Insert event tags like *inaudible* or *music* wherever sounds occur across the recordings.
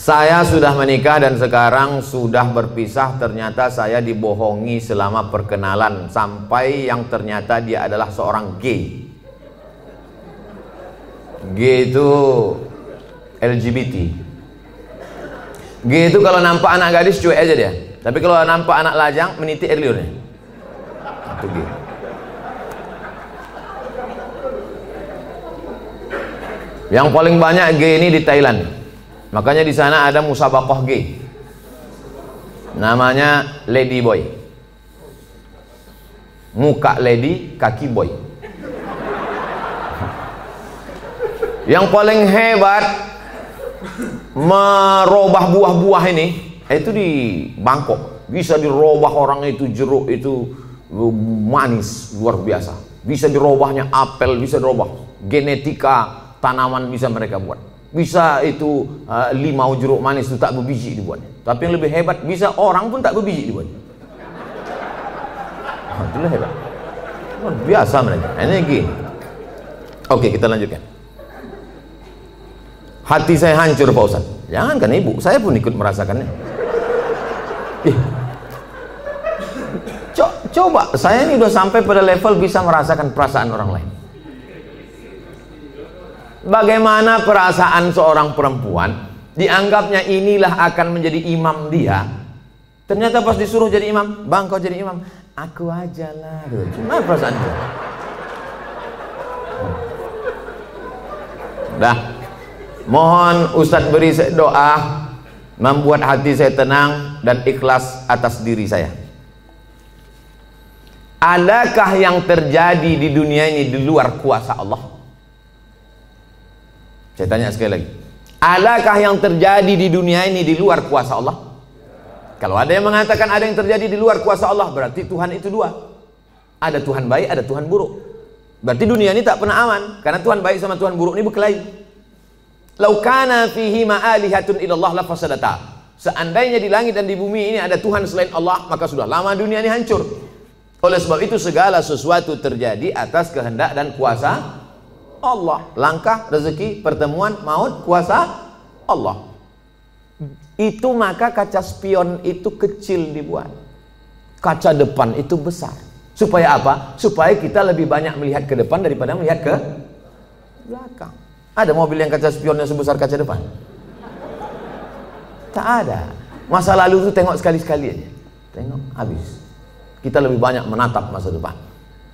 Saya sudah menikah dan sekarang sudah berpisah. Ternyata saya dibohongi selama perkenalan Sampai yang ternyata dia adalah seorang gay. Gay itu LGBT Gay itu kalau nampak anak gadis cuek aja dia. Tapi kalau nampak anak lajang meniti air liurnya. Itu gay. Yang paling banyak gay ini di Thailand Makanya di sana ada musabakoh gay. Namanya Lady Boy. Muka lady, kaki boy. Yang paling hebat merubah buah-buah ini itu di Bangkok. Bisa dirubah orang itu jeruk itu manis luar biasa. Bisa dirubahnya apel, bisa dirubah. Genetika tanaman bisa mereka buat bisa itu uh, limau jeruk manis itu tak berbiji dibuatnya tapi yang lebih hebat bisa orang pun tak berbiji dibuatnya nah, itulah hebat. Luar biasa mereka. Lagi. Oke kita lanjutkan. Hati saya hancur Pak Ustaz. Jangankan ibu saya pun ikut merasakannya. Ih. coba saya ini udah sampai pada level bisa merasakan perasaan orang lain Bagaimana perasaan seorang perempuan dianggapnya inilah akan menjadi imam dia. Ternyata pas disuruh jadi imam, bang kau jadi imam, aku aja lah. Cuma perasaan dia. Dah, mohon Ustadz beri doa membuat hati saya tenang dan ikhlas atas diri saya. Adakah yang terjadi di dunia ini di luar kuasa Allah? Saya tanya sekali lagi. Adakah yang terjadi di dunia ini di luar kuasa Allah? Kalau ada yang mengatakan ada yang terjadi di luar kuasa Allah, berarti Tuhan itu dua. Ada Tuhan baik, ada Tuhan buruk. Berarti dunia ini tak pernah aman karena Tuhan baik sama Tuhan buruk ini berkelahi. Lau kana fihi ma'alihatun ilallah la fasadata. Seandainya di langit dan di bumi ini ada Tuhan selain Allah, maka sudah lama dunia ini hancur. Oleh sebab itu segala sesuatu terjadi atas kehendak dan kuasa Allah. Langkah, rezeki, pertemuan, maut, kuasa Allah. Itu maka kaca spion itu kecil dibuat. Kaca depan itu besar. Supaya apa? Supaya kita lebih banyak melihat ke depan daripada melihat ke belakang. Ada mobil yang kaca spionnya sebesar kaca depan? Tak ada. Masa lalu itu tengok sekali-sekali aja. Tengok habis. Kita lebih banyak menatap masa depan.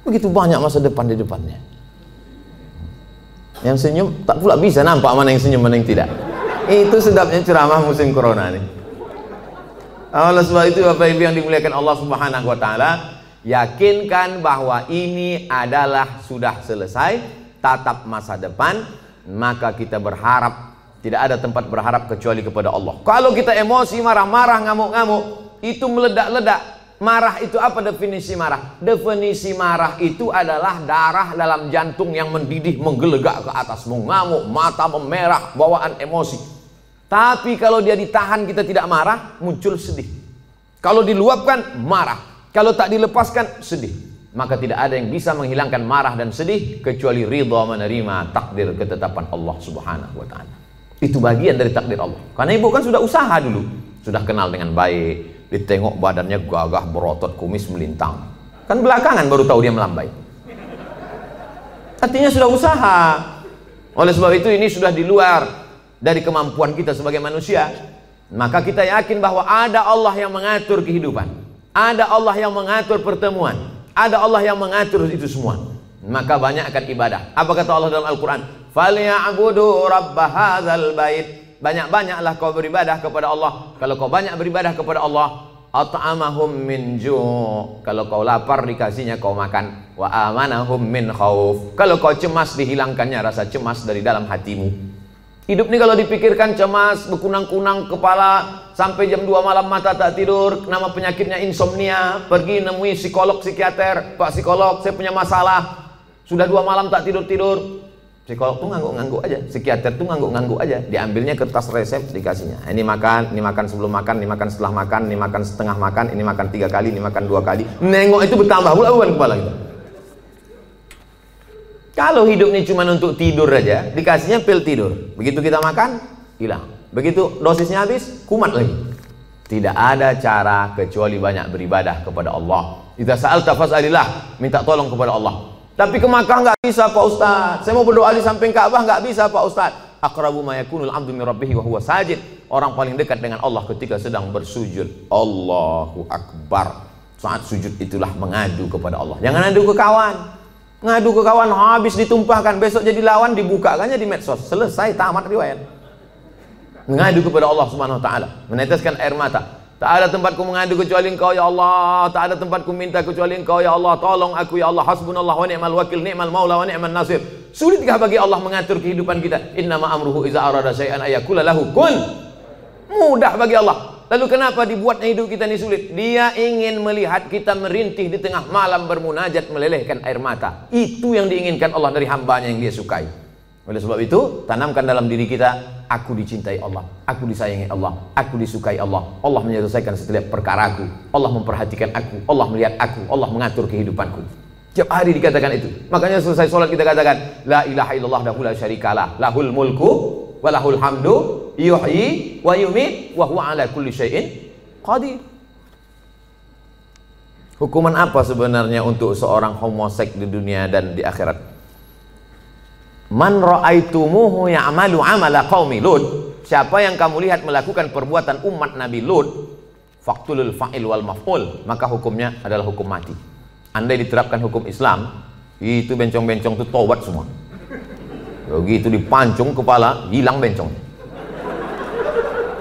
Begitu banyak masa depan di depannya. Yang senyum tak pula bisa nampak mana yang senyum mana yang tidak. Itu sedapnya ceramah musim corona ini. Oleh sebab itu Bapak Ibu yang dimuliakan Allah Subhanahu wa taala, yakinkan bahwa ini adalah sudah selesai tatap masa depan, maka kita berharap tidak ada tempat berharap kecuali kepada Allah. Kalau kita emosi, marah-marah, ngamuk-ngamuk, itu meledak-ledak, Marah itu apa definisi marah? Definisi marah itu adalah darah dalam jantung yang mendidih, menggelegak ke atas, mengamuk, mata memerah, bawaan emosi. Tapi kalau dia ditahan kita tidak marah, muncul sedih. Kalau diluapkan, marah. Kalau tak dilepaskan, sedih. Maka tidak ada yang bisa menghilangkan marah dan sedih kecuali ridha menerima takdir ketetapan Allah Subhanahu wa taala. Itu bagian dari takdir Allah. Karena ibu kan sudah usaha dulu, sudah kenal dengan baik, ditengok badannya gagah berotot kumis melintang. Kan belakangan baru tahu dia melambai. Artinya sudah usaha. Oleh sebab itu ini sudah di luar dari kemampuan kita sebagai manusia. Maka kita yakin bahwa ada Allah yang mengatur kehidupan. Ada Allah yang mengatur pertemuan. Ada Allah yang mengatur itu semua. Maka banyak akan ibadah. Apa kata Allah dalam Al-Quran? Rabb hadzal bait banyak-banyaklah kau beribadah kepada Allah. Kalau kau banyak beribadah kepada Allah, at'amahum min ju' kalau kau lapar dikasihnya kau makan. Wa amanahum min khauf kalau kau cemas dihilangkannya rasa cemas dari dalam hatimu. Hidup ini kalau dipikirkan cemas berkunang-kunang kepala sampai jam 2 malam mata tak tidur nama penyakitnya insomnia pergi nemui psikolog psikiater. Pak psikolog saya punya masalah. Sudah dua malam tak tidur-tidur Psikolog tuh ngangguk-ngangguk aja, psikiater tuh ngangguk-ngangguk aja. Diambilnya kertas resep dikasihnya. Ini makan, ini makan sebelum makan, ini makan setelah makan, ini makan setengah makan, ini makan tiga kali, ini makan dua kali. Nengok itu bertambah pula beban kepala kita. Kalau hidup ini cuma untuk tidur aja, dikasihnya pil tidur. Begitu kita makan, hilang. Begitu dosisnya habis, kumat lagi. Tidak ada cara kecuali banyak beribadah kepada Allah. Idza sa'alta fas'alillah, minta tolong kepada Allah. Tapi ke Makkah nggak bisa Pak Ustaz. Saya mau berdoa di samping Ka'bah nggak bisa Pak Ustaz. Aqrabu ma yakunul 'abdu min rabbih wa huwa sajid. Orang paling dekat dengan Allah ketika sedang bersujud. Allahu akbar. Saat sujud itulah mengadu kepada Allah. Jangan adu ke kawan. Ngadu ke kawan habis ditumpahkan, besok jadi lawan dibukakannya di medsos. Selesai tamat riwayat. Mengadu kepada Allah Subhanahu wa taala, meneteskan air mata. Tak ada tempatku mengadu kecuali engkau ya Allah. Tak ada tempatku minta kecuali engkau ya Allah. Tolong aku ya Allah. Hasbunallah wa ni'mal wakil ni'mal maula wa ni'mal nasir. Sulitkah bagi Allah mengatur kehidupan kita? Innama amruhu iza arada syai'an ayakula lahu kun. Mudah bagi Allah. Lalu kenapa dibuatnya hidup kita ini sulit? Dia ingin melihat kita merintih di tengah malam bermunajat melelehkan air mata. Itu yang diinginkan Allah dari hambanya yang dia sukai oleh sebab itu, tanamkan dalam diri kita, aku dicintai Allah, aku disayangi Allah, aku disukai Allah. Allah menyelesaikan setiap perkaraku. Allah memperhatikan aku, Allah melihat aku, Allah mengatur kehidupanku. Tiap hari dikatakan itu. Makanya selesai sholat kita katakan, La ilaha illallah dahu la syarikalah, lahul mulku, walahul hamdu, yuhyi, wa yumit, wa huwa ala kulli syai'in qadir. Hukuman apa sebenarnya untuk seorang homoseks di dunia dan di akhirat? Man ra'aitumuhu ya'malu amala qaumi Lut. Siapa yang kamu lihat melakukan perbuatan umat Nabi Lut, faktulul fa'il wal maf'ul, maka hukumnya adalah hukum mati. Andai diterapkan hukum Islam, itu bencong-bencong itu tobat semua. Begitu dipancung kepala, hilang bencong.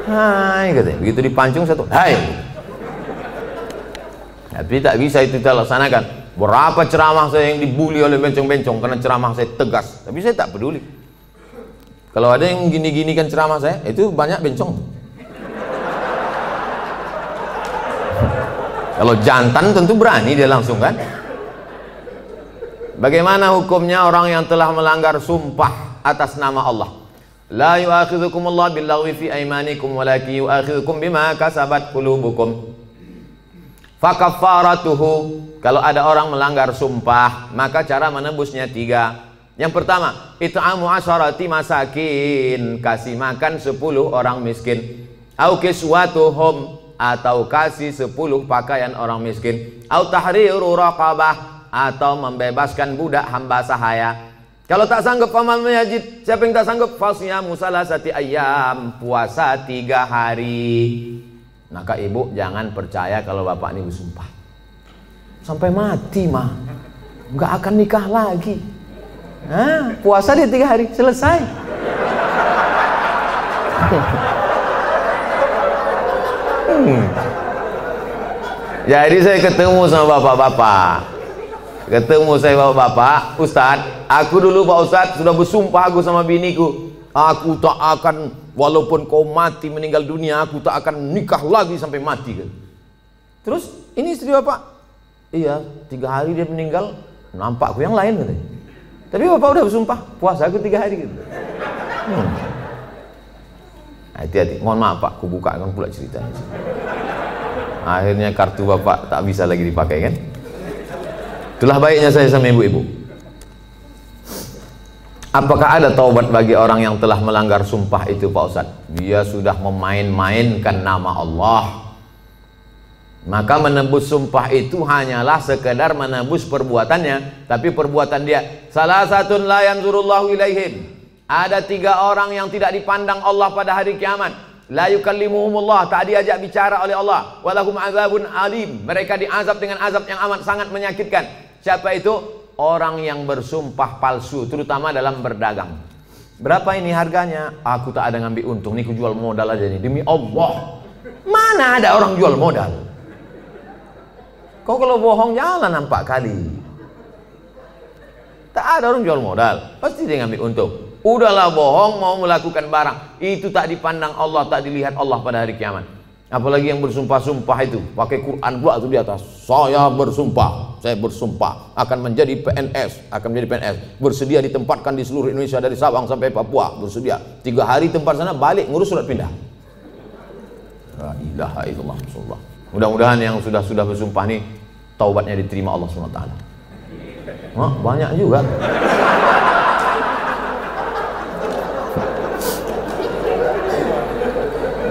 Hai katanya, begitu dipancung satu, hai. Tapi tak bisa itu kita laksanakan. Berapa ceramah saya yang dibully oleh bencong-bencong karena ceramah saya tegas. Tapi saya tak peduli. Kalau ada yang gini-gini kan ceramah saya, itu banyak bencong. Kalau jantan tentu berani dia langsung kan. Bagaimana hukumnya orang yang telah melanggar sumpah atas nama Allah? La yu'akhidhukum Allah billaghwi fi aymanikum walakin yu'akhidhukum bima kasabat qulubukum. Fakafaratuhu kalau ada orang melanggar sumpah maka cara menebusnya tiga. Yang pertama itu amu asyarati masakin kasih makan sepuluh orang miskin. Au kiswatuhum atau kasih sepuluh pakaian orang miskin. Au tahriru raqabah atau membebaskan budak hamba sahaya. Kalau tak sanggup paman majid, siapa yang tak sanggup? Fasya musalah sati ayam, puasa tiga hari. Maka ibu jangan percaya kalau bapak ini bersumpah. Sampai mati mah. Nggak akan nikah lagi. Nah, puasa dia tiga hari, selesai. hmm. Jadi saya ketemu sama bapak-bapak. Ketemu saya bapak-bapak, Ustadz, aku dulu Pak Ustadz sudah bersumpah aku sama biniku. Aku tak akan walaupun kau mati meninggal dunia aku tak akan nikah lagi sampai mati kan. Terus ini istri bapak, iya tiga hari dia meninggal nampak aku yang lain katanya. Tapi bapak udah bersumpah puasa aku tiga hari gitu. Hmm. Hati-hati, mohon maaf pak, aku buka kan pula ceritanya. Akhirnya kartu bapak tak bisa lagi dipakai kan? Itulah baiknya saya sama ibu-ibu. Apakah ada taubat bagi orang yang telah melanggar sumpah itu Pak Ustaz? Dia sudah memain-mainkan nama Allah. Maka menebus sumpah itu hanyalah sekedar menebus perbuatannya. Tapi perbuatan dia. Salah satu layan zurullahu ilaihim. Ada tiga orang yang tidak dipandang Allah pada hari kiamat. La yukallimuhumullah. Tak diajak bicara oleh Allah. Walahum azabun alim. Mereka diazab dengan azab yang amat sangat menyakitkan. Siapa itu? Orang yang bersumpah palsu terutama dalam berdagang. Berapa ini harganya? Aku tak ada ngambil untung. Nih jual modal aja nih demi Allah. Mana ada orang jual modal? Kau kalau bohong jangan nampak kali. Tak ada orang jual modal. Pasti dia ngambil untung. Udahlah bohong mau melakukan barang. Itu tak dipandang Allah tak dilihat Allah pada hari kiamat Apalagi yang bersumpah-sumpah itu pakai Quran pula itu di atas. Saya bersumpah, saya bersumpah akan menjadi PNS, akan menjadi PNS. Bersedia ditempatkan di seluruh Indonesia dari Sabang sampai Papua, bersedia. Tiga hari tempat sana balik ngurus surat pindah. La ilaha illallah. Mudah-mudahan yang sudah sudah bersumpah nih taubatnya diterima Allah SWT. Hah, banyak juga.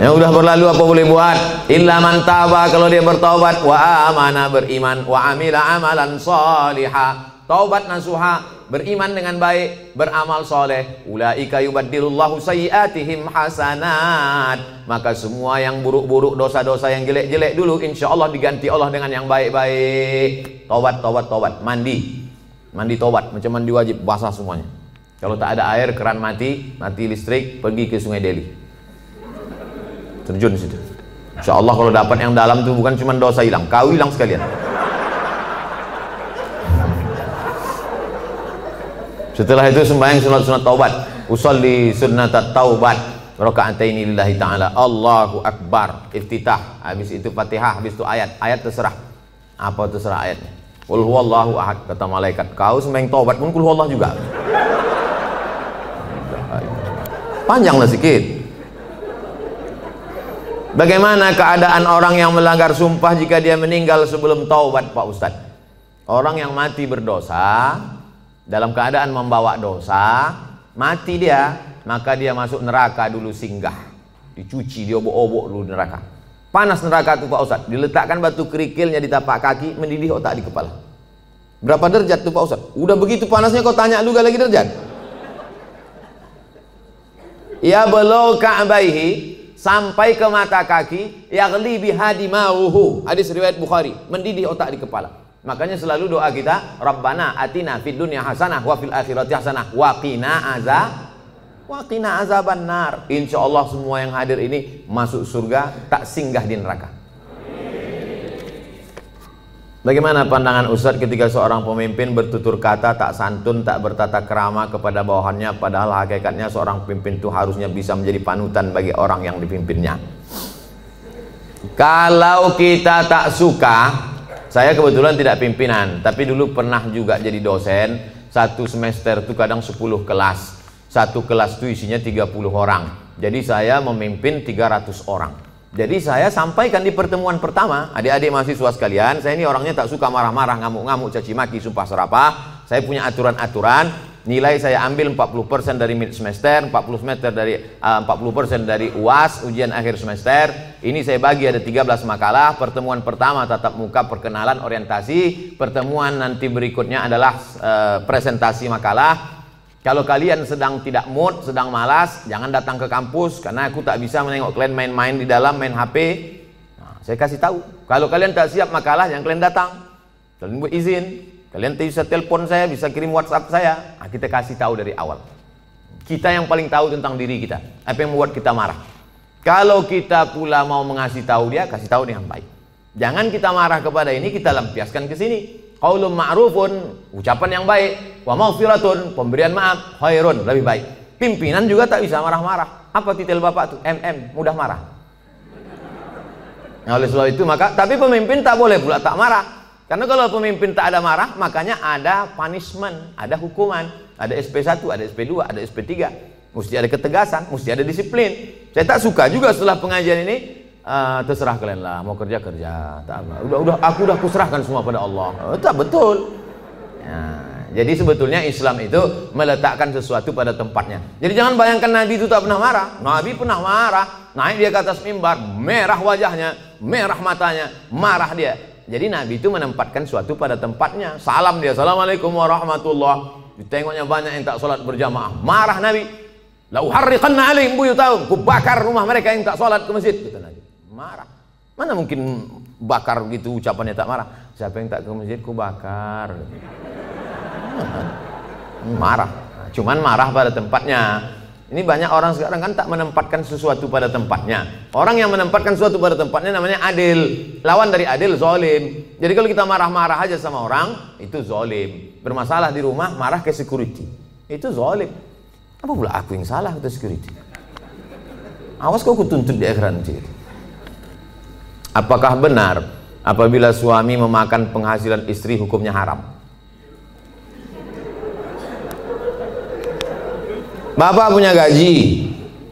Yang udah berlalu apa boleh buat? Illa man taba kalau dia bertaubat wa amana beriman wa amila amalan salihah taubat nasuha beriman dengan baik beramal soleh. Ulaika yubaddilullahu sayiatihim hasanat. Maka semua yang buruk-buruk dosa-dosa yang jelek-jelek dulu insya Allah diganti Allah dengan yang baik-baik. Taubat taubat taubat. Mandi. Mandi taubat macam mandi wajib basah semuanya. Kalau tak ada air keran mati mati listrik pergi ke sungai Delhi terjun situ insya Allah kalau dapat yang dalam tu bukan cuma dosa hilang kau hilang sekalian Setelah itu sembahyang sunat-sunat taubat. Usolli sunnat taubat. Raka'ataini lillahi ta'ala. Allahu Akbar. Iftitah. Habis itu Fatihah, habis itu ayat. Ayat terserah. Apa terserah ayatnya? Qul huwallahu ahad kata malaikat. Kau sembahyang taubat pun qul huwallahu juga. Panjanglah sedikit. Bagaimana keadaan orang yang melanggar sumpah jika dia meninggal sebelum taubat Pak Ustadz? Orang yang mati berdosa dalam keadaan membawa dosa, mati dia, maka dia masuk neraka dulu singgah. Dicuci, diobok-obok dulu neraka. Panas neraka itu Pak Ustaz. Diletakkan batu kerikilnya di tapak kaki, mendidih otak di kepala. Berapa derajat tuh Pak Ustaz? Udah begitu panasnya kau tanya juga lagi derajat. Ya belau ka'baihi sampai ke mata kaki yaghli bihadi mauhu. Hadis riwayat Bukhari, mendidih otak di kepala. Makanya selalu doa kita, Rabbana atina fid dunya hasanah wa fil akhirati hasanah wa qina azab wa qina azaban nar. Insyaallah semua yang hadir ini masuk surga tak singgah di neraka. Bagaimana pandangan Ustadz ketika seorang pemimpin bertutur kata tak santun, tak bertata kerama kepada bawahannya padahal hakikatnya seorang pemimpin itu harusnya bisa menjadi panutan bagi orang yang dipimpinnya. Kalau kita tak suka, saya kebetulan tidak pimpinan, tapi dulu pernah juga jadi dosen. Satu semester itu kadang 10 kelas. Satu kelas itu isinya 30 orang. Jadi saya memimpin 300 orang. Jadi saya sampaikan di pertemuan pertama, adik-adik mahasiswa sekalian, saya ini orangnya tak suka marah-marah, ngamuk-ngamuk, caci maki, sumpah serapah. Saya punya aturan-aturan, nilai saya ambil 40% dari mid semester 40 meter dari uh, 40% dari UAS ujian akhir semester. Ini saya bagi ada 13 makalah pertemuan pertama tatap muka perkenalan orientasi. Pertemuan nanti berikutnya adalah uh, presentasi makalah kalau kalian sedang tidak mood sedang malas jangan datang ke kampus karena aku tak bisa menengok kalian main-main di dalam main HP nah, saya kasih tahu kalau kalian tak siap makalah yang kalian datang kalian buat izin Kalian bisa telepon saya, bisa kirim WhatsApp saya. Nah, kita kasih tahu dari awal. Kita yang paling tahu tentang diri kita. Apa yang membuat kita marah. Kalau kita pula mau mengasih tahu dia, kasih tahu dengan baik. Jangan kita marah kepada ini, kita lampiaskan ke sini. Qaulun ma'rufun, ucapan yang baik. Wa maufiratun, pemberian maaf. Khairun, lebih baik. Pimpinan juga tak bisa marah-marah. Apa titel bapak tuh? MM, mudah marah. Nah, oleh sebab itu maka, tapi pemimpin tak boleh pula tak marah. Karena kalau pemimpin tak ada marah, makanya ada punishment, ada hukuman, ada SP1, ada SP2, ada SP3. Mesti ada ketegasan, mesti ada disiplin. Saya tak suka juga setelah pengajian ini, uh, terserah kalian lah, mau kerja kerja. Tak apa. Udah, udah, aku udah kuserahkan semua pada Allah. Oh, tak betul. Ya, jadi sebetulnya Islam itu meletakkan sesuatu pada tempatnya. Jadi jangan bayangkan Nabi itu tak pernah marah. Nabi pernah marah. Naik dia ke atas mimbar, merah wajahnya, merah matanya, marah dia. Jadi Nabi itu menempatkan suatu pada tempatnya. Salam dia, Assalamualaikum warahmatullah. Ditengoknya banyak yang tak sholat berjamaah. Marah Nabi. Lau harriqanna alaihim buyutahum. Ku bakar rumah mereka yang tak sholat ke masjid. Kata Nabi. Marah. Mana mungkin bakar gitu ucapannya tak marah. Siapa yang tak ke masjid ku bakar. Marah. Cuman marah pada tempatnya. Ini banyak orang sekarang kan tak menempatkan sesuatu pada tempatnya. Orang yang menempatkan sesuatu pada tempatnya namanya adil. Lawan dari adil zolim. Jadi kalau kita marah-marah aja sama orang, itu zolim. Bermasalah di rumah, marah ke security. Itu zolim. Apa pula aku yang salah ke security? Awas kau kutuntut di akhirat nanti. Apakah benar apabila suami memakan penghasilan istri hukumnya haram? Bapak punya gaji,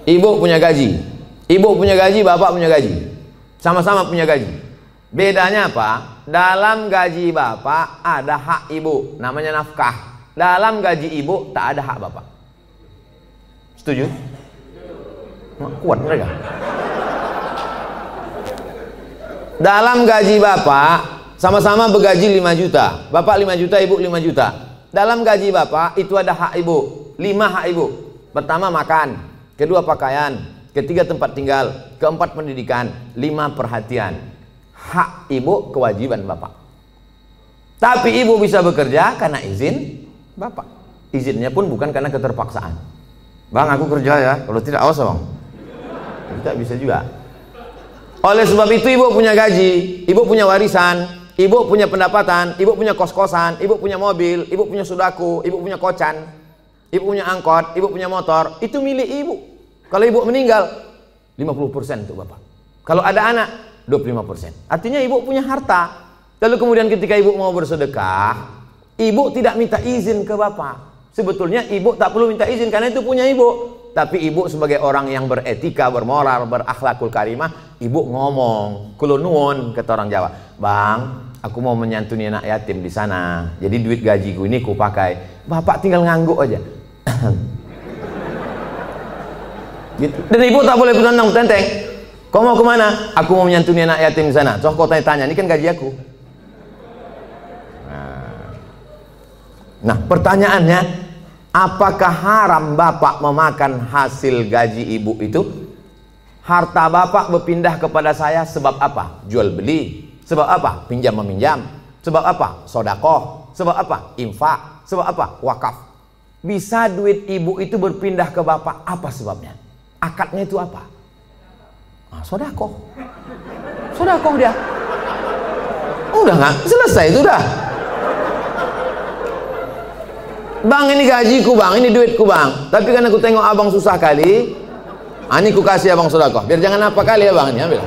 ibu punya gaji. Ibu punya gaji, bapak punya gaji. Sama-sama punya gaji. Bedanya apa? Dalam gaji bapak ada hak ibu, namanya nafkah. Dalam gaji ibu tak ada hak bapak. Setuju? Kuat mereka. Dalam gaji bapak sama-sama bergaji 5 juta. Bapak 5 juta ibu 5 juta. Dalam gaji bapak itu ada hak ibu. 5 hak ibu. Pertama makan kedua pakaian ketiga tempat tinggal keempat pendidikan lima perhatian. Hak ibu kewajiban bapak. Tapi ibu bisa bekerja karena izin bapak. Izinnya pun bukan karena keterpaksaan. Bang aku kerja ya. Kalau tidak awas bang. Tidak bisa juga oleh sebab itu ibu punya gaji, ibu punya warisan, ibu punya pendapatan, ibu punya kos-kosan, ibu punya mobil, ibu punya sudaku, ibu punya kocan, ibu punya angkot, ibu punya motor, itu milik ibu. Kalau ibu meninggal, 50% untuk bapak. Kalau ada anak, 25%. Artinya ibu punya harta. Lalu kemudian ketika ibu mau bersedekah, ibu tidak minta izin ke bapak. Sebetulnya ibu tak perlu minta izin karena itu punya ibu. Tapi ibu sebagai orang yang beretika, bermoral, berakhlakul karimah, ibu ngomong, kulo nuwun kata orang Jawa. Bang, aku mau menyantuni anak yatim di sana. Jadi duit gajiku ini ku pakai. Bapak tinggal ngangguk aja. *coughs* gitu. Dan ibu tak boleh bertentang tenteng. Kau mau ke mana? Aku mau menyantuni anak yatim di sana. Coba kau tanya-tanya, ini kan gaji aku. Nah, nah pertanyaannya, Apakah haram bapak memakan hasil gaji ibu itu? Harta bapak berpindah kepada saya sebab apa? Jual beli. Sebab apa? Pinjam meminjam. Sebab apa? Sodakoh. Sebab apa? Infak. Sebab apa? Wakaf. Bisa duit ibu itu berpindah ke bapak. Apa sebabnya? Akadnya itu apa? Nah, sodakoh. Sodakoh dia. Udah nggak? Selesai itu udah. Bang ini gajiku bang, ini duitku bang. Tapi karena aku tengok abang susah kali, ah, ini ku kasih abang sodako. Biar jangan apa kali ya bang, ini ambil.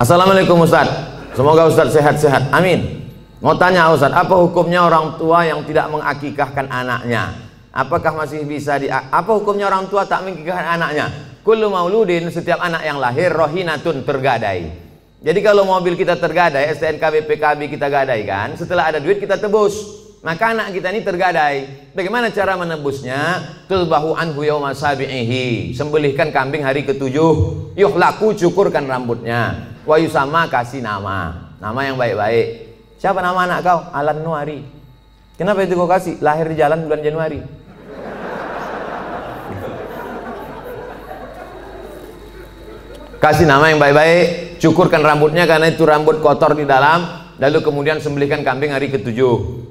Assalamualaikum Ustaz. Semoga Ustaz sehat-sehat. Amin. Mau tanya Ustaz, apa hukumnya orang tua yang tidak mengakikahkan anaknya? Apakah masih bisa di apa hukumnya orang tua tak mengakikahkan anaknya? Kullu mauludin setiap anak yang lahir rohinatun tergadai. Jadi kalau mobil kita tergadai, STNK BPKB kita gadaikan, setelah ada duit kita tebus. Maka anak kita ini tergadai. Bagaimana cara menebusnya? Tulbahu anhu yawma sabi'ihi. Sembelihkan kambing hari ketujuh. Yuh laku cukurkan rambutnya. Wa yusama kasih nama. Nama yang baik-baik. Siapa nama anak kau? Alan Nuari. Kenapa itu kau kasih? Lahir di jalan bulan Januari. Kasih nama yang baik-baik cukurkan rambutnya karena itu rambut kotor di dalam lalu kemudian sembelihkan kambing hari ke-7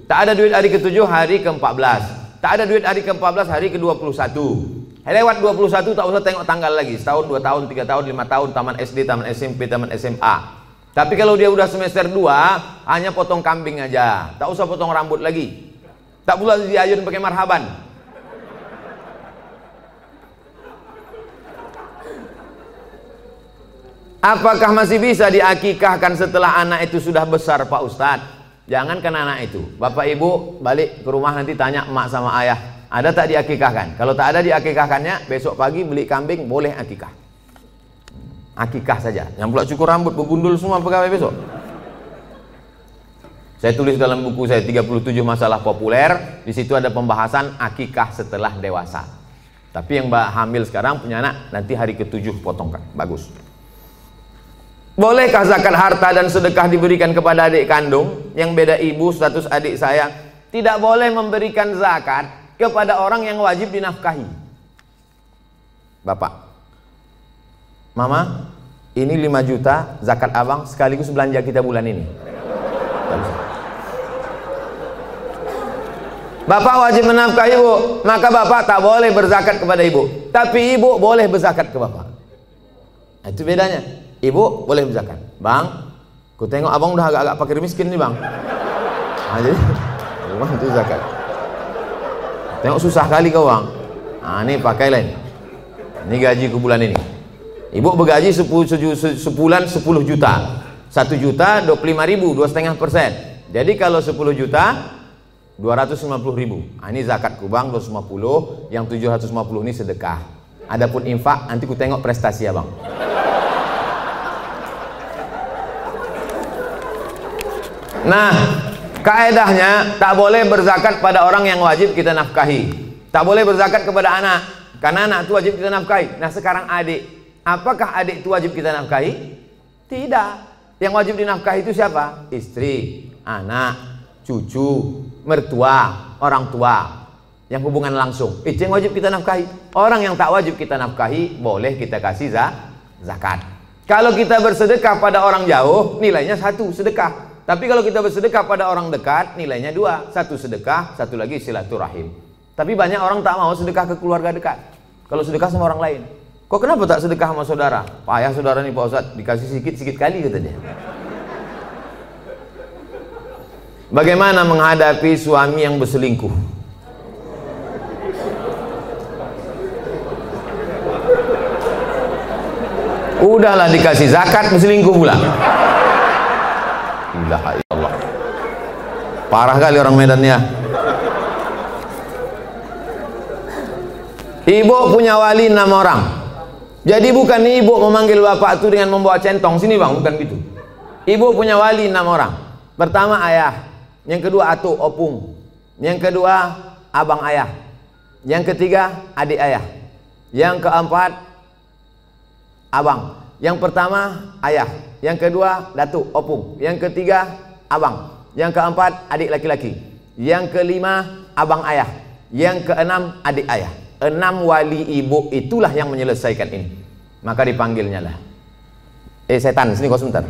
tak ada duit hari ke-7 hari ke-14 tak ada duit hari ke-14 hari ke-21 lewat 21 tak usah tengok tanggal lagi. Setahun, dua tahun, tiga tahun, lima tahun taman SD, taman SMP, taman SMA tapi kalau dia udah semester 2 hanya potong kambing aja. Tak usah potong rambut lagi. Tak pula diayun pakai marhaban. Apakah masih bisa diakikahkan setelah anak itu sudah besar Pak Ustadz? Jangankan anak itu. Bapak Ibu balik ke rumah nanti tanya emak sama ayah. Ada tak diakikahkan? Kalau tak ada diakikahkannya, besok pagi beli kambing boleh akikah. Akikah saja. Yang pula cukur rambut, begundul semua pegawai besok. Saya tulis dalam buku saya 37 masalah populer. Di situ ada pembahasan akikah setelah dewasa. Tapi yang mbak hamil sekarang punya anak, nanti hari ketujuh potongkan. Bagus. Bolehkah zakat harta dan sedekah diberikan kepada adik kandung yang beda ibu status adik saya? Tidak boleh memberikan zakat kepada orang yang wajib dinafkahi. Bapak, Mama, ini 5 juta zakat abang sekaligus belanja kita bulan ini. Bapak wajib menafkahi ibu, maka bapak tak boleh berzakat kepada ibu. Tapi ibu boleh berzakat ke bapak. Itu bedanya. Ibu boleh berzakat. Bang, ku tengok abang udah agak-agak fakir miskin nih bang. Nah, jadi, *laughs* bang itu zakat. Tengok susah kali kau bang. Nah, ini pakai lain. Ini gaji ke bulan ini. Ibu bergaji sebulan 10 juta. 1 juta 25 ribu, dua setengah persen. Jadi kalau 10 juta 250 ribu. Nah, ini zakat kubang 250, yang 750 ini sedekah. Adapun infak, nanti ku tengok prestasi ya Nah, kaedahnya tak boleh berzakat pada orang yang wajib kita nafkahi. Tak boleh berzakat kepada anak. karena anak itu wajib kita nafkahi. Nah sekarang adik, apakah adik itu wajib kita nafkahi? Tidak. Yang wajib dinafkahi itu siapa? Istri, anak, cucu, mertua, orang tua. Yang hubungan langsung. Itu yang wajib kita nafkahi. Orang yang tak wajib kita nafkahi, boleh kita kasih zakat. Kalau kita bersedekah pada orang jauh, nilainya satu, sedekah. Tapi kalau kita bersedekah pada orang dekat, nilainya dua. Satu sedekah, satu lagi silaturahim. Tapi banyak orang tak mau sedekah ke keluarga dekat. Kalau sedekah sama orang lain. Kok kenapa tak sedekah sama saudara? Payah saudara nih Pak Ustadz, dikasih sikit-sikit kali kata dia. Bagaimana menghadapi suami yang berselingkuh? Udahlah dikasih zakat berselingkuh pula ilaha parah kali orang Medan ya ibu punya wali enam orang. Jadi bukan ibu memanggil bapak itu dengan membawa centong. Sini bang. Bukan gitu. Ibu punya wali enam orang. Pertama ayah. Yang kedua atu opung. Yang kedua abang ayah. Yang ketiga adik ayah. Yang keempat abang. Yang pertama ayah yang kedua datuk opung, yang ketiga abang, yang keempat adik laki-laki, yang kelima abang ayah, yang keenam adik ayah. Enam wali ibu itulah yang menyelesaikan ini. Maka dipanggilnya lah. Eh setan, sini kau sebentar.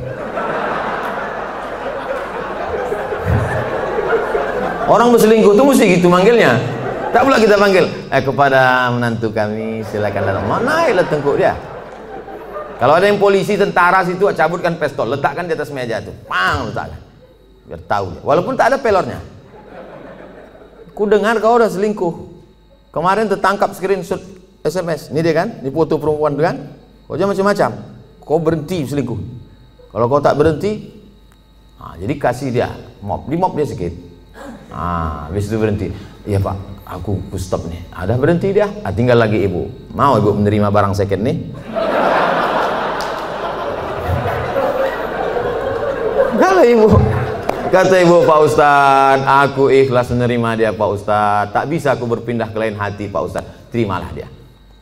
Orang berselingkuh itu mesti gitu manggilnya. Tak pula kita panggil eh, kepada menantu kami silakan datang. Mana lah tengkuk dia? Kalau ada yang polisi, tentara situ, cabutkan pistol, letakkan di atas meja itu, pang letakkan, biar tahu. Walaupun tak ada pelornya. Ku dengar kau udah selingkuh. Kemarin tertangkap screenshot SMS, ini dia kan, ini foto perempuan kan? Kau jangan macam-macam. Kau berhenti selingkuh. Kalau kau tak berhenti, nah, jadi kasih dia mop, di mop dia sedikit. Ah, habis itu berhenti. Iya pak, aku stop nih. Ada berhenti dia, ah, tinggal lagi ibu. Mau ibu menerima barang second nih? Kalau ibu kata ibu Pak Ustadz, aku ikhlas menerima dia Pak Ustadz. Tak bisa aku berpindah ke lain hati Pak Ustadz. Terimalah dia.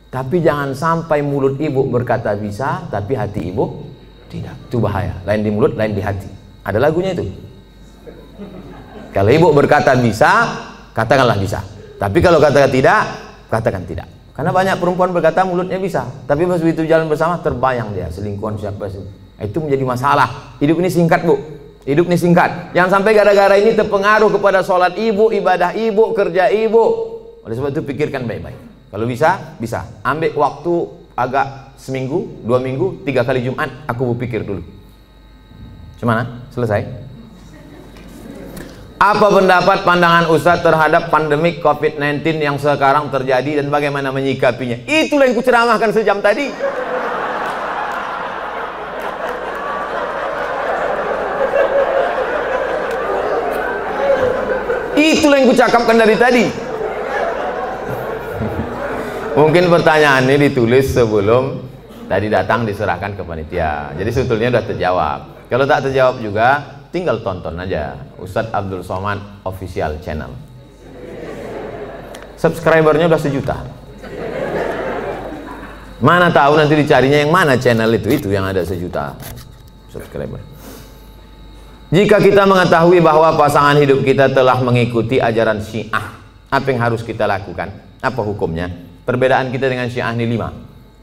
Tapi jangan sampai mulut ibu berkata bisa, tapi hati ibu tidak. Itu bahaya. Lain di mulut, lain di hati. Ada lagunya itu. Kalau ibu berkata bisa, katakanlah bisa. Tapi kalau katakan tidak, katakan tidak. Karena banyak perempuan berkata mulutnya bisa, tapi begitu jalan bersama terbayang dia selingkuhan siapa sih. Itu menjadi masalah. Hidup ini singkat, Bu. Hidup ini singkat. Jangan sampai gara-gara ini terpengaruh kepada sholat ibu, ibadah ibu, kerja ibu. Oleh sebab itu pikirkan baik-baik. Kalau bisa, bisa. Ambil waktu agak seminggu, dua minggu, tiga kali Jumat, aku berpikir dulu. Gimana? Selesai? Apa pendapat pandangan Ustadz terhadap pandemik COVID-19 yang sekarang terjadi dan bagaimana menyikapinya? Itulah yang kuceramahkan sejam tadi. Itulah yang kucakapkan dari tadi. Mungkin pertanyaan ini ditulis sebelum tadi datang diserahkan ke panitia. Jadi sebetulnya sudah terjawab. Kalau tak terjawab juga, tinggal tonton aja Ustadz Abdul Somad official channel. Subscribernya udah sejuta. Mana tahu nanti dicarinya yang mana channel itu itu yang ada sejuta subscriber. Jika kita mengetahui bahwa pasangan hidup kita telah mengikuti ajaran Syiah, apa yang harus kita lakukan? Apa hukumnya? Perbedaan kita dengan Syiah ini lima.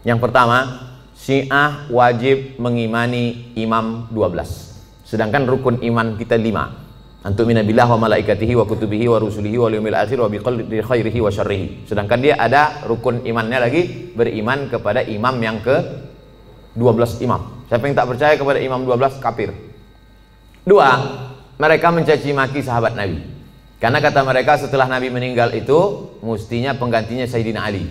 Yang pertama, Syiah wajib mengimani imam 12. Sedangkan rukun iman kita lima. Antum minabillah wa malaikatihi wa kutubihi wa rusulihi wa liyumil akhir wa biqadri khairihi wa syarrihi. Sedangkan dia ada rukun imannya lagi beriman kepada imam yang ke 12 imam. Siapa yang tak percaya kepada imam 12 kafir. Dua, mereka mencaci maki sahabat Nabi. Karena kata mereka setelah Nabi meninggal itu mestinya penggantinya Sayyidina Ali.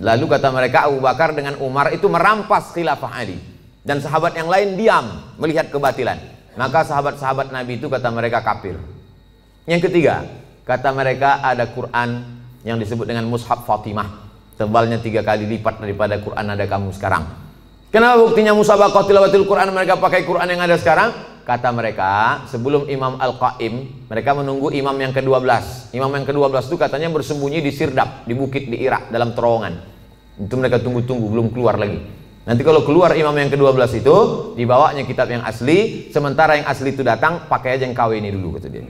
Lalu kata mereka Abu Bakar dengan Umar itu merampas khilafah Ali. Dan sahabat yang lain diam melihat kebatilan. Maka sahabat-sahabat Nabi itu kata mereka kafir. Yang ketiga, kata mereka ada Quran yang disebut dengan Mushaf Fatimah. Tebalnya tiga kali lipat daripada Quran ada kamu sekarang. Kenapa buktinya musabaqah tilawatil Quran mereka pakai Quran yang ada sekarang? Kata mereka sebelum Imam Al-Qaim mereka menunggu imam yang ke-12 imam yang ke-12 itu katanya bersembunyi di Sirdap di bukit di Irak dalam terowongan Itu mereka tunggu-tunggu belum keluar lagi. Nanti kalau keluar imam yang ke-12 itu dibawanya kitab yang asli, sementara yang asli itu datang pakai aja yang KW ini dulu kata dia.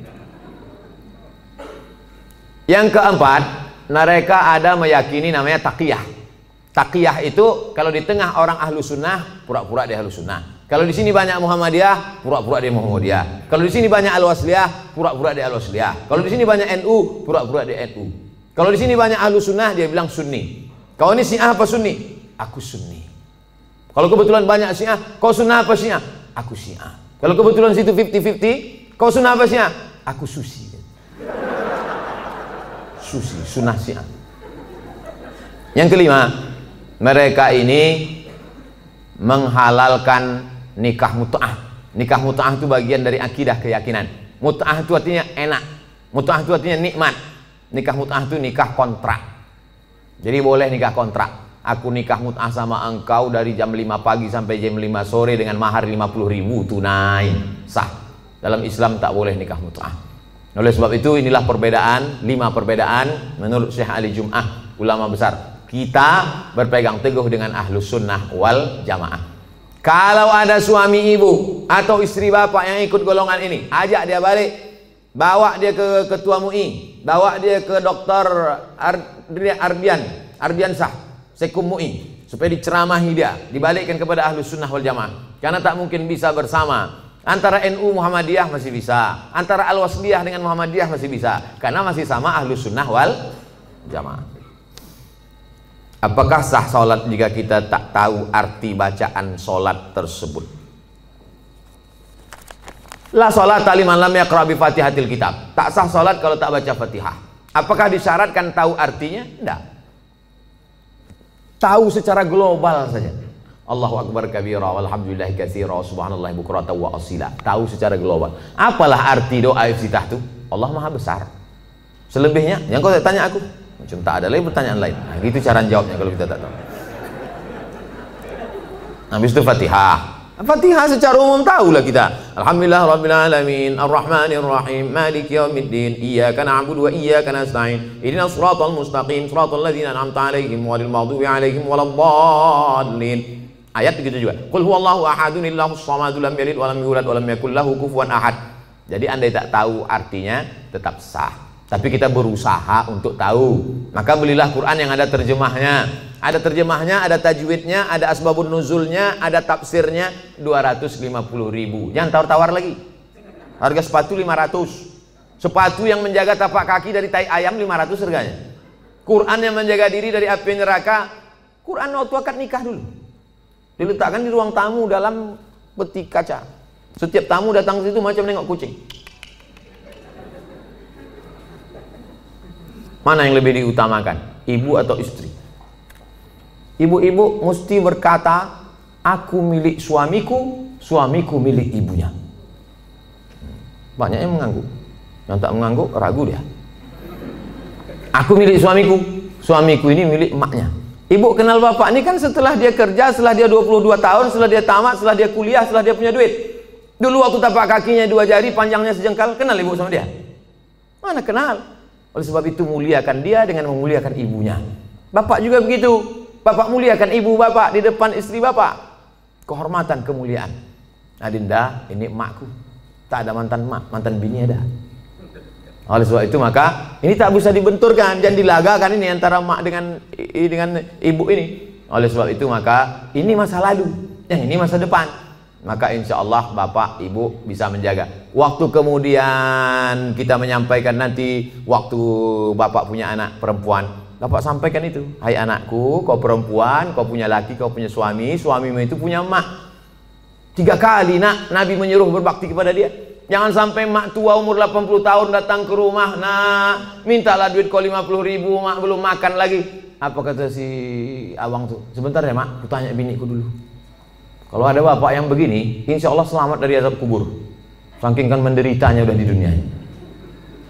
Yang keempat, mereka ada meyakini namanya taqiyah. Taqiyah itu kalau di tengah orang ahlu sunnah, pura-pura dia ahlu sunnah. Kalau di sini banyak Muhammadiyah, pura-pura dia Muhammadiyah. Kalau di sini banyak Al-Wasliyah, pura-pura dia Al-Wasliyah. Kalau di sini banyak NU, pura-pura dia NU. Kalau di sini banyak ahlu sunnah, dia bilang sunni. Kau ini Syiah apa sunni? Aku sunni. Kalau kebetulan banyak Syiah, kau sunnah apa Syiah? Aku Syiah. Kalau kebetulan situ 50-50, kau sunnah apa Syiah? Aku susi. Susi, sunnah Syiah. Yang kelima, mereka ini menghalalkan nikah mut'ah. Nikah mut'ah itu bagian dari akidah keyakinan. Mut'ah itu artinya enak. Mut'ah itu artinya nikmat. Nikah mut'ah itu nikah kontrak. Jadi boleh nikah kontrak aku nikah mut'ah sama engkau dari jam 5 pagi sampai jam 5 sore dengan mahar 50 ribu tunai sah dalam Islam tak boleh nikah mut'ah oleh sebab itu inilah perbedaan lima perbedaan menurut Syekh Ali Jum'ah ulama besar kita berpegang teguh dengan ahlus sunnah wal jamaah kalau ada suami ibu atau istri bapak yang ikut golongan ini ajak dia balik bawa dia ke ketua MUI bawa dia ke dokter Ardian Ardian Sah Sekum Mu'i supaya diceramahi dia, dibalikkan kepada ahlu sunnah wal jamaah. Karena tak mungkin bisa bersama. Antara NU Muhammadiyah masih bisa, antara Al Wasliyah dengan Muhammadiyah masih bisa, karena masih sama ahlu sunnah wal jamaah. Apakah sah solat jika kita tak tahu arti bacaan solat tersebut? La solat taliman lam yaqra bi fatihatil kitab. Tak sah solat kalau tak baca fatihah. Apakah disyaratkan tahu artinya? Tidak tahu secara global saja. Allahu akbar kabira walhamdulillah katsira subhanallah bukrata wa asila. Tahu secara global. Apalah arti doa iftitah itu? Allah Maha besar. Selebihnya yang kau tanya aku, macam tak ada lagi pertanyaan lain. Nah, gitu cara jawabnya kalau kita tak tahu. Habis itu Fatihah. Fatihah secara umum tahulah kita. Alhamdulillah rabbil alamin, arrahmanir rahim, maliki yaumiddin, iyyaka na'budu wa iyyaka nasta'in. Ihdinas siratal mustaqim, siratal ladzina an'amta 'alaihim ghairil maghdubi 'alaihim waladdallin. Ayat begitu juga. Qul huwallahu ahadun illahus samadu lam yalid wa lam yulad wa lam yakul lahu kufuwan ahad. Jadi andai tak tahu artinya tetap sah. Tapi kita berusaha untuk tahu. Maka belilah Quran yang ada terjemahnya ada terjemahnya, ada tajwidnya, ada asbabun nuzulnya, ada tafsirnya 250 ribu. Jangan tawar-tawar lagi. Harga sepatu 500. Sepatu yang menjaga tapak kaki dari tai ayam 500 harganya. Quran yang menjaga diri dari api neraka. Quran waktu akad nikah dulu. Diletakkan di ruang tamu dalam peti kaca. Setiap tamu datang ke situ macam nengok kucing. Mana yang lebih diutamakan? Ibu atau istri? Ibu-ibu mesti berkata, aku milik suamiku, suamiku milik ibunya. Banyak yang mengangguk. Yang tak mengangguk, ragu dia. Aku milik suamiku, suamiku ini milik emaknya. Ibu kenal bapak ini kan setelah dia kerja, setelah dia 22 tahun, setelah dia tamat, setelah dia kuliah, setelah dia punya duit. Dulu waktu tapak kakinya dua jari, panjangnya sejengkal, kenal ibu sama dia? Mana kenal? Oleh sebab itu muliakan dia dengan memuliakan ibunya. Bapak juga begitu. Bapak muliakan ibu bapak di depan istri bapak. Kehormatan, kemuliaan. Adinda, ini emakku. Tak ada mantan emak, mantan bini ada. Oleh sebab itu maka ini tak bisa dibenturkan, jangan dilagakan ini antara emak dengan dengan ibu ini. Oleh sebab itu maka ini masa lalu, yang ini masa depan. Maka insya Allah bapak ibu bisa menjaga. Waktu kemudian kita menyampaikan nanti waktu bapak punya anak perempuan, Bapak sampaikan itu, hai anakku, kau perempuan, kau punya laki, kau punya suami, suamimu itu punya mak. Tiga kali nak Nabi menyuruh berbakti kepada dia. Jangan sampai mak tua umur 80 tahun datang ke rumah, nak mintalah duit kau 50 ribu, mak belum makan lagi. Apa kata si abang tuh? Sebentar ya mak, aku tanya biniku dulu. Kalau ada bapak yang begini, insya Allah selamat dari azab kubur. Saking kan menderitanya udah di dunia ini.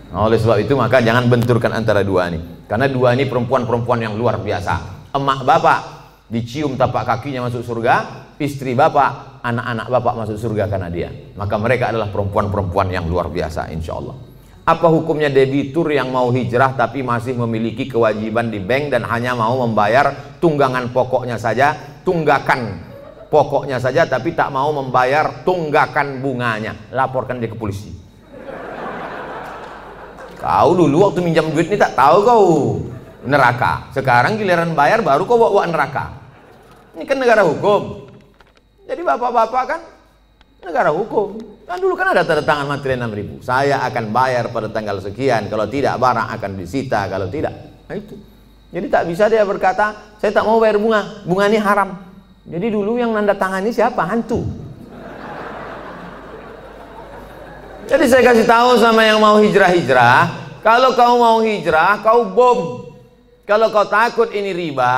Nah, oleh sebab itu maka jangan benturkan antara dua ini. Karena dua ini perempuan-perempuan yang luar biasa. Emak bapak dicium tapak kakinya masuk surga, istri bapak, anak-anak bapak masuk surga karena dia. Maka mereka adalah perempuan-perempuan yang luar biasa insya Allah. Apa hukumnya debitur yang mau hijrah tapi masih memiliki kewajiban di bank dan hanya mau membayar tunggangan pokoknya saja, tunggakan pokoknya saja tapi tak mau membayar tunggakan bunganya. Laporkan dia ke polisi. Kau dulu waktu minjam duit ini tak tahu kau neraka. Sekarang giliran bayar baru kau bawa neraka. Ini kan negara hukum. Jadi bapak-bapak kan negara hukum. Kan dulu kan ada tanda tangan materi 6 ribu. Saya akan bayar pada tanggal sekian. Kalau tidak barang akan disita. Kalau tidak, nah itu. Jadi tak bisa dia berkata, saya tak mau bayar bunga. Bunga ini haram. Jadi dulu yang nanda ini siapa? Hantu. Jadi saya kasih tahu sama yang mau hijrah-hijrah, kalau kau mau hijrah, kau bom. Kalau kau takut ini riba,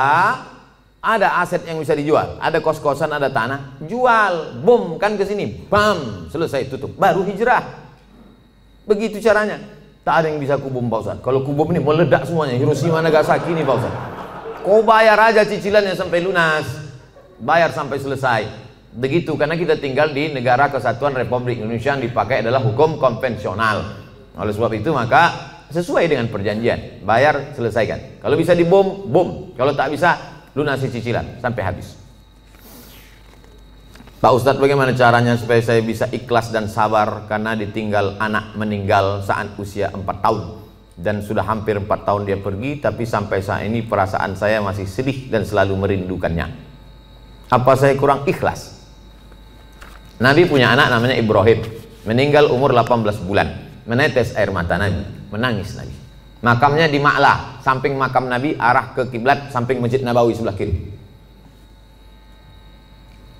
ada aset yang bisa dijual, ada kos-kosan, ada tanah, jual, bom kan ke sini, bam, selesai tutup, baru hijrah. Begitu caranya. Tak ada yang bisa kubom Pak. Kalau kubom ini meledak semuanya, Hiroshima Nagasaki ini Pak Ustaz. Kau bayar aja cicilannya sampai lunas. Bayar sampai selesai. Begitu karena kita tinggal di negara kesatuan Republik Indonesia yang dipakai adalah hukum konvensional. Oleh sebab itu maka sesuai dengan perjanjian, bayar selesaikan. Kalau bisa dibom, bom. Kalau tak bisa lunasi cicilan sampai habis. Pak Ustadz bagaimana caranya supaya saya bisa ikhlas dan sabar karena ditinggal anak meninggal saat usia 4 tahun dan sudah hampir 4 tahun dia pergi tapi sampai saat ini perasaan saya masih sedih dan selalu merindukannya. Apa saya kurang ikhlas? Nabi punya anak namanya Ibrahim meninggal umur 18 bulan menetes air mata Nabi menangis Nabi Makamnya di Ma'lah, samping makam Nabi arah ke kiblat samping Masjid Nabawi sebelah kiri.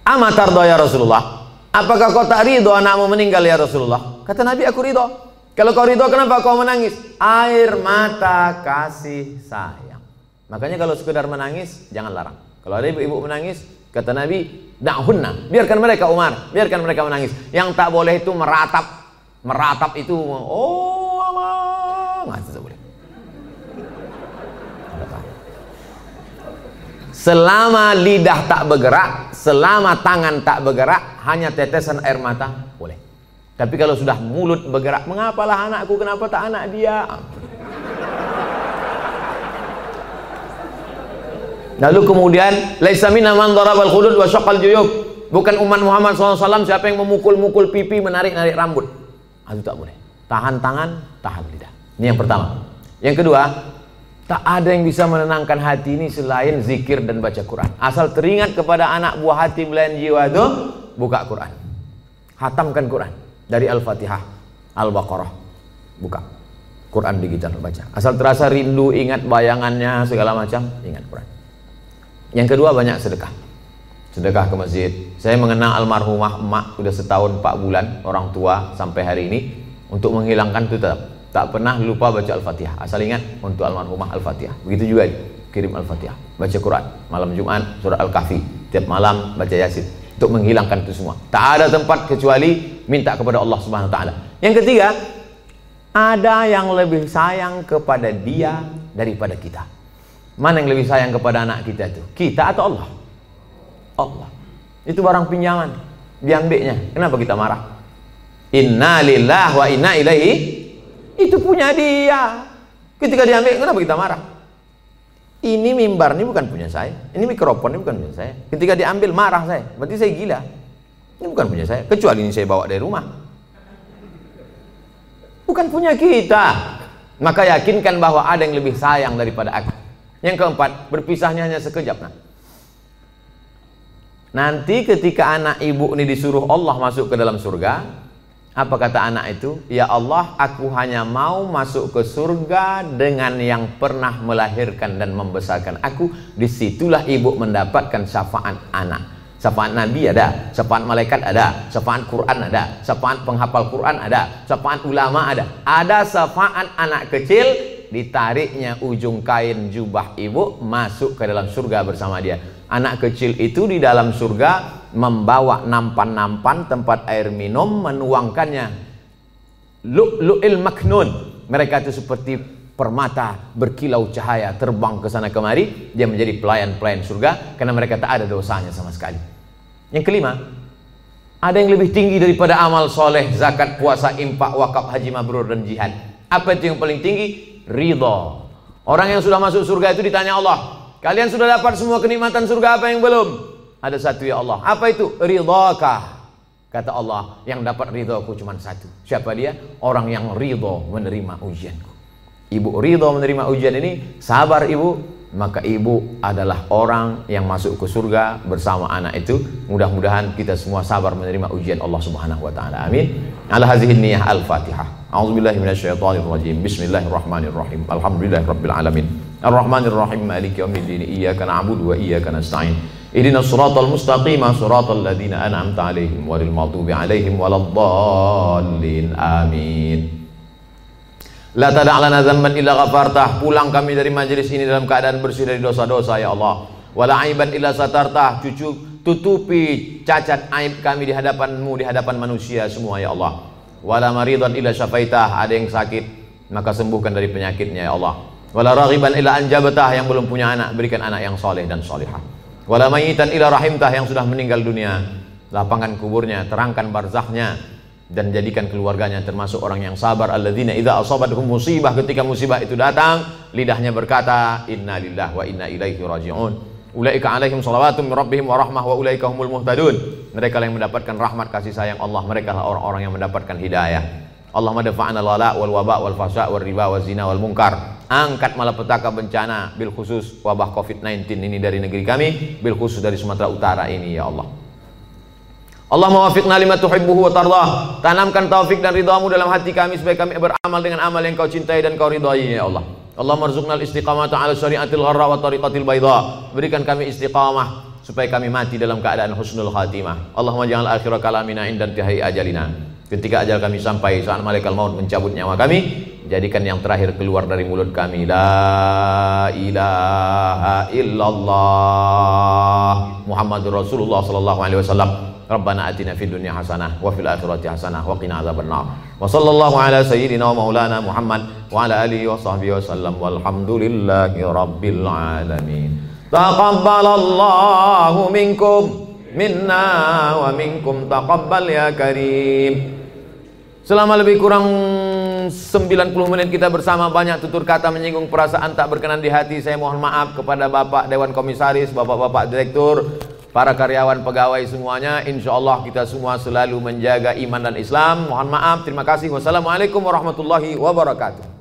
Amatar ya Rasulullah. Apakah kau tak ridho anakmu meninggal ya Rasulullah? Kata Nabi, aku ridho. Kalau kau ridho, kenapa kau menangis? Air mata kasih sayang. Makanya kalau sekedar menangis, jangan larang. Kalau ada ibu-ibu menangis, kata Nabi, da'hunna. Biarkan mereka Umar, biarkan mereka menangis. Yang tak boleh itu meratap. Meratap itu, oh Allah, nggak boleh. Selama lidah tak bergerak, selama tangan tak bergerak, hanya tetesan air mata boleh. Tapi kalau sudah mulut bergerak, mengapalah anakku, kenapa tak anak dia? Lalu kemudian, laisa minna man darabal khudud wa syaqal juyub. Bukan umat Muhammad SAW siapa yang memukul-mukul pipi, menarik-narik rambut. Itu tak boleh. Tahan tangan, tahan lidah. Ini yang pertama. Yang kedua, Tak ada yang bisa menenangkan hati ini selain zikir dan baca Quran. Asal teringat kepada anak buah hati belayan jiwa itu, buka Quran. Hatamkan Quran dari Al-Fatihah, Al-Baqarah. Buka. Quran digital baca. Asal terasa rindu, ingat bayangannya segala macam, ingat Quran. Yang kedua banyak sedekah. Sedekah ke masjid. Saya mengenang almarhumah emak sudah setahun 4 bulan orang tua sampai hari ini untuk menghilangkan itu tetap tak pernah lupa baca Al-Fatihah. Asal ingat untuk almarhumah Al-Fatihah. Begitu juga kirim Al-Fatihah. Baca Quran malam Jumat surah Al-Kahfi. Tiap malam baca Yasin untuk menghilangkan itu semua. Tak ada tempat kecuali minta kepada Allah Subhanahu wa taala. Yang ketiga, ada yang lebih sayang kepada dia daripada kita. Mana yang lebih sayang kepada anak kita itu? Kita atau Allah? Allah. Itu barang pinjaman. Diambilnya. Kenapa kita marah? Inna lillah wa inna ilaihi itu punya dia. Ketika diambil, kenapa kita marah? Ini mimbar ini bukan punya saya. Ini mikrofon ini bukan punya saya. Ketika diambil marah saya. Berarti saya gila. Ini bukan punya saya. Kecuali ini saya bawa dari rumah. Bukan punya kita. Maka yakinkan bahwa ada yang lebih sayang daripada aku. Yang keempat, berpisahnya hanya sekejap. Nah. Nanti ketika anak ibu ini disuruh Allah masuk ke dalam surga, apa kata anak itu? Ya Allah, aku hanya mau masuk ke surga dengan yang pernah melahirkan dan membesarkan aku. Di situlah ibu mendapatkan syafaat anak. Syafaat Nabi ada, syafaat malaikat ada, syafaat Quran ada, syafaat penghafal Quran ada, syafaat ulama ada. Ada syafaat anak kecil, ditariknya ujung kain jubah ibu masuk ke dalam surga bersama dia. Anak kecil itu di dalam surga membawa nampan-nampan tempat air minum menuangkannya. Lu'lu'il maknun. Mereka itu seperti permata berkilau cahaya terbang ke sana kemari. Dia menjadi pelayan-pelayan surga karena mereka tak ada dosanya sama sekali. Yang kelima ada yang lebih tinggi daripada amal soleh zakat puasa impak wakaf haji mabrur dan jihad. Apa itu yang paling tinggi? Ridho. Orang yang sudah masuk surga itu ditanya Allah, kalian sudah dapat semua kenikmatan surga apa yang belum? Ada satu ya Allah. Apa itu? Ridhokah? Kata Allah, yang dapat ridhoku cuma satu. Siapa dia? Orang yang ridho menerima ujianku. Ibu ridho menerima ujian ini, sabar ibu, maka ibu adalah orang yang masuk ke surga bersama anak itu. Mudah-mudahan kita semua sabar menerima ujian Allah Subhanahu wa taala. Amin. Ala hadhihi niyyah al-Fatihah. A'udzubillahi minasyaitonir rajim. Bismillahirrahmanirrahim. Alhamdulillahirabbil alamin. Ar-Rahmanir-Rahim. Maliki yaumiddin. Iyyaka na'budu wa iyyaka nasta'in. Ihdina suratal mustaqim suratal ladzina an'amta 'alaihim ghairil maghdubi 'alaihim waladdallin. Amin. La tada' lana dzamban illa ghafartah. Pulang kami dari majelis ini dalam keadaan bersih dari dosa-dosa ya Allah. Wala aiban illa satartah. Cucu tutupi cacat aib kami di hadapanmu di hadapan manusia semua ya Allah. Wala maridan illa syafaitah. Ada yang sakit maka sembuhkan dari penyakitnya ya Allah. Wala raghiban illa anjabatah yang belum punya anak berikan anak yang soleh dan solihah wala mayitan ila rahimtah yang sudah meninggal dunia lapangan kuburnya terangkan barzahnya dan jadikan keluarganya termasuk orang yang sabar alladzina idza asabatuhum musibah ketika musibah itu datang lidahnya berkata inna lillahi wa inna ilaihi rajiun ulaika alaihim salawatun min rabbihim wa rahmah wa ulaika humul muhtadun mereka yang mendapatkan rahmat kasih sayang Allah mereka lah orang-orang yang mendapatkan hidayah Allahumma dafa'na lala wal waba wal fasha wal riba wal zina wal munkar. Angkat malapetaka bencana bil khusus wabah Covid-19 ini dari negeri kami, bil khusus dari Sumatera Utara ini ya Allah. Allah mawafiqna lima tuhibbuhu wa tardah. Tanamkan taufik dan ridhamu dalam hati kami supaya kami beramal dengan amal yang kau cintai dan kau ridhai ya Allah. Allah marzuqna al-istiqamata ala syariatil gharra wa tariqatil bayda. Berikan kami istiqamah supaya kami mati dalam keadaan husnul khatimah. Allahumma jangan akhir kalamina indan tihai ajalina. Ketika ajal kami sampai saat malaikat maut mencabut nyawa kami, jadikan yang terakhir keluar dari mulut kami la ilaha illallah Muhammadur Rasulullah sallallahu alaihi wasallam. Rabbana atina fid dunya hasanah wa fil akhirati hasanah wa qina adzabannar. Wa sallallahu ala sayyidina wa maulana Muhammad wa ala alihi wa sahbihi wasallam walhamdulillahi rabbil alamin. Taqabbalallahu minkum minna wa minkum taqabbal ya karim. Selama lebih kurang 90 menit kita bersama banyak tutur kata menyinggung perasaan tak berkenan di hati. Saya mohon maaf kepada Bapak Dewan Komisaris, Bapak-Bapak Direktur, para karyawan pegawai semuanya. Insya Allah kita semua selalu menjaga iman dan Islam. Mohon maaf, terima kasih. Wassalamualaikum warahmatullahi wabarakatuh.